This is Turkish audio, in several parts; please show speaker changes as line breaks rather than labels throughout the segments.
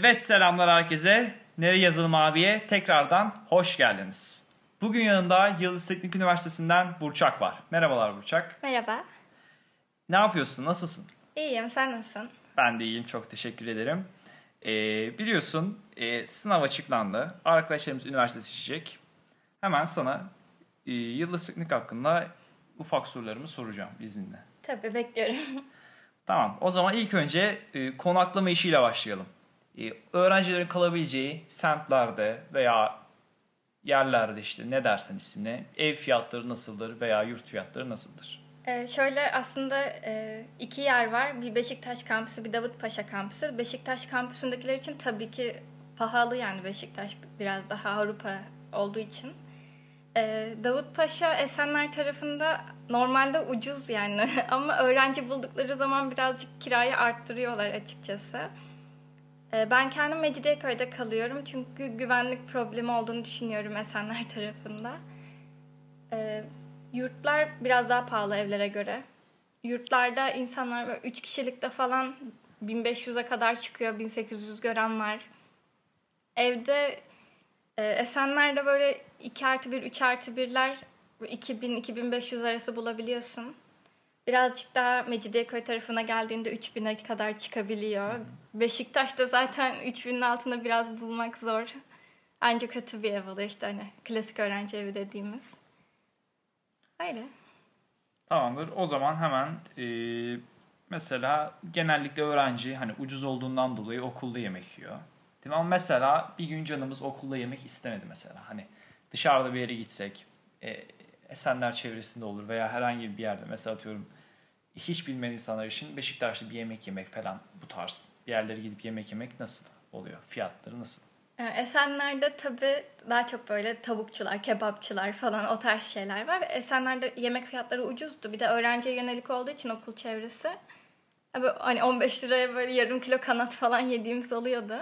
Evet selamlar herkese. Nere Yazılım abiye tekrardan hoş geldiniz. Bugün yanında Yıldız Teknik Üniversitesi'nden Burçak var. Merhabalar Burçak.
Merhaba.
Ne yapıyorsun? Nasılsın?
İyiyim. Sen nasılsın?
Ben de iyiyim. Çok teşekkür ederim. Ee, biliyorsun e, sınav açıklandı. Arkadaşlarımız üniversite seçecek. Hemen sana e, Yıldız Teknik hakkında ufak sorularımı soracağım izninle.
Tabii bekliyorum.
Tamam. O zaman ilk önce e, konaklama işiyle başlayalım. E, öğrencilerin kalabileceği semtlerde veya yerlerde işte ne dersen ismine ev fiyatları nasıldır veya yurt fiyatları nasıldır?
Ee, şöyle aslında e, iki yer var. Bir Beşiktaş kampüsü, bir Davutpaşa kampüsü. Beşiktaş kampüsündekiler için tabii ki pahalı yani Beşiktaş biraz daha Avrupa olduğu için. Ee, Davutpaşa Esenler tarafında normalde ucuz yani ama öğrenci buldukları zaman birazcık kirayı arttırıyorlar açıkçası. Ee, ben kendim Mecidiyeköy'de kalıyorum çünkü güvenlik problemi olduğunu düşünüyorum Esenler tarafında. Ee, yurtlar biraz daha pahalı evlere göre. Yurtlarda insanlar 3 kişilikte falan 1500'e kadar çıkıyor, 1800 gören var. Evde e, Esenler'de böyle 2 artı 1, 3 artı 1'ler 2000-2500 arası bulabiliyorsun. Birazcık daha Mecidiyeköy tarafına geldiğinde 3000'e kadar çıkabiliyor. Beşiktaş'ta zaten 3000'in altında biraz bulmak zor. Ancak kötü bir ev oluyor işte hani klasik öğrenci evi dediğimiz. Öyle.
Tamamdır. O zaman hemen e, mesela genellikle öğrenci hani ucuz olduğundan dolayı okulda yemek yiyor. Değil mi? Ama mesela bir gün canımız okulda yemek istemedi mesela. Hani dışarıda bir yere gitsek e, Esenler çevresinde olur veya herhangi bir yerde mesela atıyorum hiç bilmeyen insanlar için Beşiktaş'ta bir yemek yemek falan bu tarz yerlere gidip yemek yemek nasıl oluyor? Fiyatları nasıl?
Ee, Esenler'de tabii daha çok böyle tavukçular, kebapçılar falan o tarz şeyler var. Esenler'de yemek fiyatları ucuzdu. Bir de öğrenciye yönelik olduğu için okul çevresi. Abi hani 15 liraya böyle yarım kilo kanat falan yediğimiz oluyordu.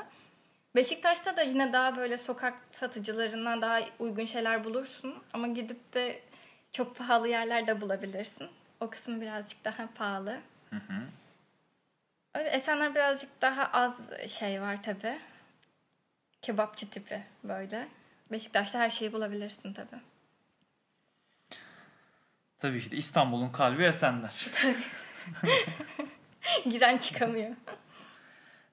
Beşiktaş'ta da yine daha böyle sokak satıcılarından daha uygun şeyler bulursun. Ama gidip de çok pahalı yerlerde bulabilirsin. O kısım birazcık daha pahalı.
Hı hı.
Öyle Esenler birazcık daha az şey var tabii. Kebapçı tipi böyle. Beşiktaş'ta her şeyi bulabilirsin tabii.
Tabii ki de İstanbul'un kalbi Esenler.
Giren çıkamıyor.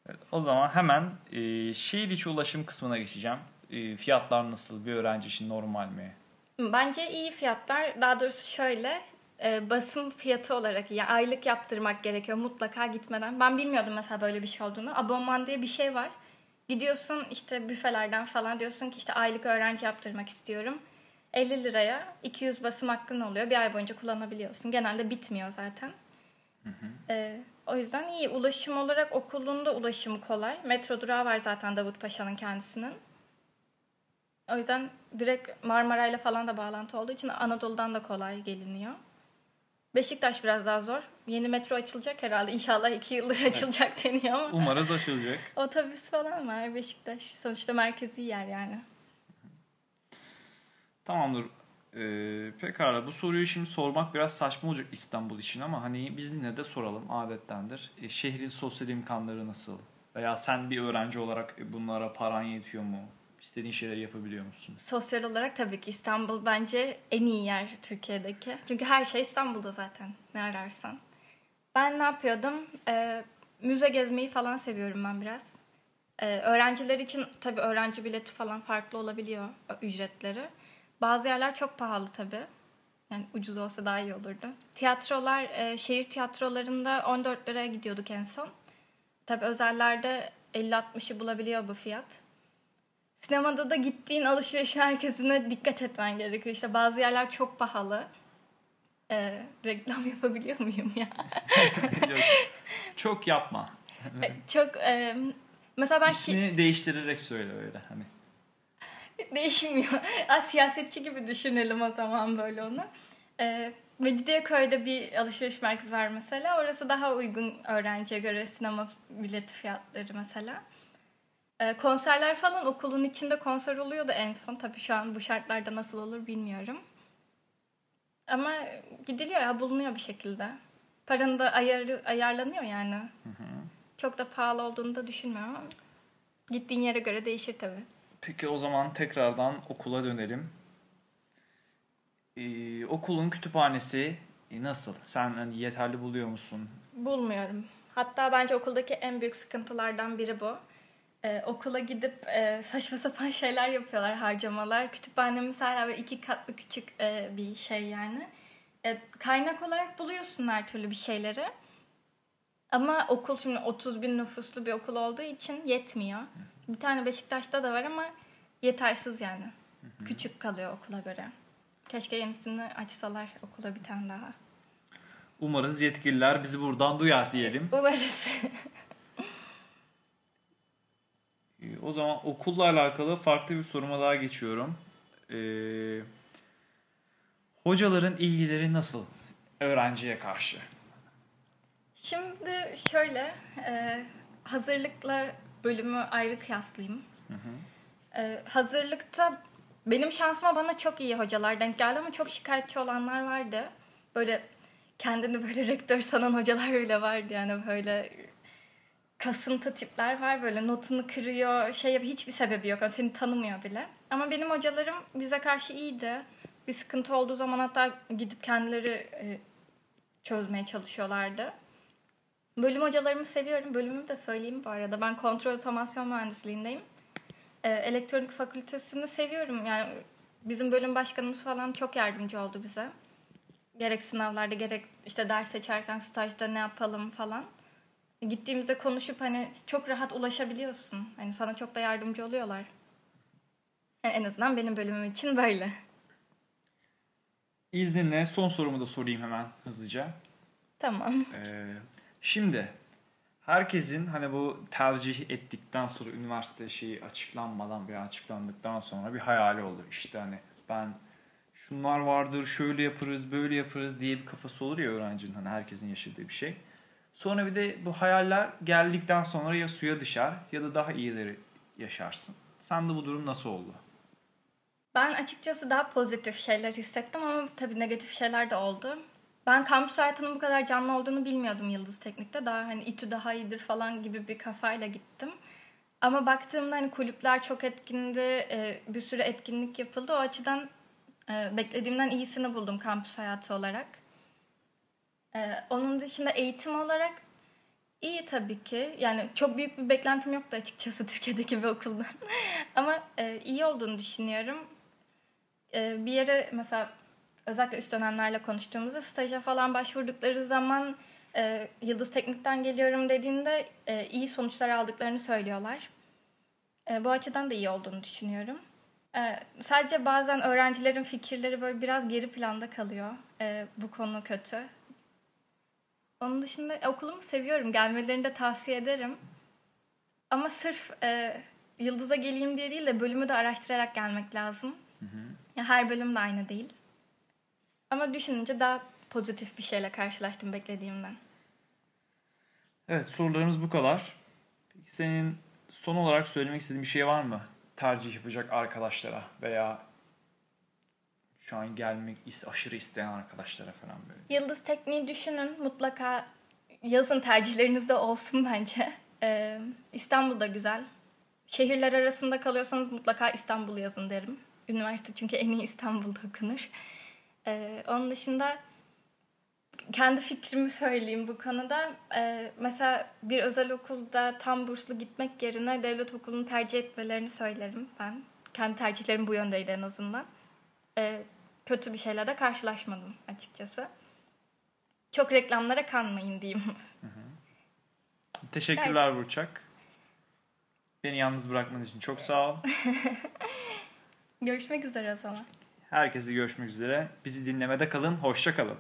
Evet, o zaman hemen e, şehir içi ulaşım kısmına geçeceğim. E, fiyatlar nasıl? Bir öğrenci için normal mi?
Bence iyi fiyatlar. Daha doğrusu şöyle e, basım fiyatı olarak yani aylık yaptırmak gerekiyor mutlaka gitmeden. Ben bilmiyordum mesela böyle bir şey olduğunu. Abonman diye bir şey var. Gidiyorsun işte büfelerden falan diyorsun ki işte aylık öğrenci yaptırmak istiyorum. 50 liraya 200 basım hakkın oluyor. Bir ay boyunca kullanabiliyorsun. Genelde bitmiyor zaten. E, o yüzden iyi. Ulaşım olarak okulunda ulaşımı kolay. Metro durağı var zaten Davutpaşa'nın kendisinin. O yüzden direkt Marmaray'la falan da bağlantı olduğu için Anadolu'dan da kolay geliniyor. Beşiktaş biraz daha zor. Yeni metro açılacak herhalde. İnşallah iki yıldır açılacak deniyor ama.
Umarız açılacak.
Otobüs falan var Beşiktaş. Sonuçta merkezi yer yani.
Tamamdır. Ee, pekala bu soruyu şimdi sormak biraz saçma olacak İstanbul için ama hani biz yine de soralım adettendir. E, şehrin sosyal imkanları nasıl? Veya sen bir öğrenci olarak bunlara paran yetiyor mu? İstediğin şeyleri yapabiliyor musun?
Sosyal olarak tabii ki İstanbul bence en iyi yer Türkiye'deki. Çünkü her şey İstanbul'da zaten ne ararsan. Ben ne yapıyordum? Ee, müze gezmeyi falan seviyorum ben biraz. Ee, öğrenciler için tabii öğrenci bileti falan farklı olabiliyor ücretleri. Bazı yerler çok pahalı tabii. Yani ucuz olsa daha iyi olurdu. Tiyatrolar, e, şehir tiyatrolarında 14 liraya gidiyorduk en son. Tabii özellerde 50-60'ı bulabiliyor bu fiyat. Sinemada da gittiğin alışveriş merkezine dikkat etmen gerekiyor. İşte bazı yerler çok pahalı. Ee, reklam yapabiliyor muyum ya?
Yok, çok yapma.
E, çok e, mesela ben
İsmini değiştirerek söyle öyle hani.
değişmiyor. Az siyasetçi gibi düşünelim o zaman böyle onu. Ee, Mecidiyeköy'de bir alışveriş merkezi var mesela. Orası daha uygun öğrenciye göre sinema bileti fiyatları mesela. Ee, konserler falan okulun içinde konser oluyor da en son. Tabii şu an bu şartlarda nasıl olur bilmiyorum. Ama gidiliyor ya bulunuyor bir şekilde. Paranın da ayarı, ayarlanıyor yani. Çok da pahalı olduğunu da düşünmüyorum ama Gittiğin yere göre değişir tabii.
Peki o zaman tekrardan okula dönelim. Ee, okulun kütüphanesi e, nasıl? Sen hani yeterli buluyor musun?
Bulmuyorum. Hatta bence okuldaki en büyük sıkıntılardan biri bu. Ee, okula gidip e, saçma sapan şeyler yapıyorlar, harcamalar. Kütüphanemiz hala böyle iki katlı küçük e, bir şey yani. E, kaynak olarak buluyorsun her türlü bir şeyleri. Ama okul şimdi 30 bin nüfuslu bir okul olduğu için yetmiyor. Bir tane Beşiktaş'ta da var ama yetersiz yani. Küçük kalıyor okula göre. Keşke yenisini açsalar okula bir tane daha.
Umarız yetkililer bizi buradan duyar diyelim.
Umarız.
Ee, O zaman okulla alakalı farklı bir soruma daha geçiyorum. Ee, hocaların ilgileri nasıl öğrenciye karşı?
Şimdi şöyle, e, hazırlıkla bölümü ayrı kıyaslayayım. E, hazırlıkta benim şansıma bana çok iyi hocalar denk geldi ama çok şikayetçi olanlar vardı. Böyle kendini böyle rektör sanan hocalar bile vardı yani böyle kasıntı tipler var böyle notunu kırıyor şey hiçbir sebebi yok yani seni tanımıyor bile. Ama benim hocalarım bize karşı iyiydi. Bir sıkıntı olduğu zaman hatta gidip kendileri e, çözmeye çalışıyorlardı. Bölüm hocalarımı seviyorum. Bölümümü de söyleyeyim bu arada. Ben kontrol otomasyon mühendisliğindeyim. Ee, elektronik fakültesini seviyorum. Yani bizim bölüm başkanımız falan çok yardımcı oldu bize. Gerek sınavlarda gerek işte ders seçerken stajda ne yapalım falan. Gittiğimizde konuşup hani çok rahat ulaşabiliyorsun. Hani sana çok da yardımcı oluyorlar. Yani en azından benim bölümüm için böyle.
İzninle son sorumu da sorayım hemen hızlıca.
Tamam.
Ee, şimdi herkesin hani bu tercih ettikten sonra üniversite şeyi açıklanmadan veya açıklandıktan sonra bir hayali olur. İşte hani ben şunlar vardır, şöyle yaparız, böyle yaparız diye bir kafası olur ya öğrencinin hani herkesin yaşadığı bir şey. Sonra bir de bu hayaller geldikten sonra ya suya düşer ya da daha iyileri yaşarsın. Sen de bu durum nasıl oldu?
Ben açıkçası daha pozitif şeyler hissettim ama tabii negatif şeyler de oldu. Ben kampüs hayatının bu kadar canlı olduğunu bilmiyordum Yıldız Teknik'te. Daha hani İTÜ daha iyidir falan gibi bir kafayla gittim. Ama baktığımda hani kulüpler çok etkindi, e, bir sürü etkinlik yapıldı. O açıdan e, beklediğimden iyisini buldum kampüs hayatı olarak. E, onun dışında eğitim olarak iyi tabii ki. Yani çok büyük bir beklentim yoktu açıkçası Türkiye'deki bir okuldan. Ama e, iyi olduğunu düşünüyorum. E, bir yere mesela özellikle üst dönemlerle konuştuğumuzda staja falan başvurdukları zaman e, Yıldız Teknik'ten geliyorum dediğinde e, iyi sonuçlar aldıklarını söylüyorlar. E, bu açıdan da iyi olduğunu düşünüyorum. E, sadece bazen öğrencilerin fikirleri böyle biraz geri planda kalıyor. E, bu konu kötü. Onun dışında okulumu seviyorum. Gelmelerini de tavsiye ederim. Ama sırf e, Yıldız'a geleyim diye değil de bölümü de araştırarak gelmek lazım. Ya her bölüm de aynı değil. Ama düşününce daha pozitif bir şeyle karşılaştım beklediğimden.
Evet sorularımız bu kadar. Peki senin son olarak söylemek istediğin bir şey var mı? Tercih yapacak arkadaşlara veya şu an gelmek aşırı isteyen arkadaşlara falan böyle.
Yıldız Tekniği düşünün. Mutlaka yazın tercihlerinizde olsun bence. Ee, İstanbul'da güzel. Şehirler arasında kalıyorsanız mutlaka İstanbul yazın derim. Üniversite çünkü en iyi İstanbul'da okunur. Ee, onun dışında kendi fikrimi söyleyeyim bu konuda. Ee, mesela bir özel okulda tam burslu gitmek yerine devlet okulunu tercih etmelerini söylerim ben. Kendi tercihlerim bu yöndeydi en azından. Ee, kötü bir şeyle de karşılaşmadım açıkçası. Çok reklamlara kanmayın diyeyim.
Teşekkürler Burçak. Beni yalnız bırakmadığın için çok sağ ol.
Görüşmek üzere o zaman.
Herkese görüşmek üzere. Bizi dinlemede kalın. Hoşça kalın.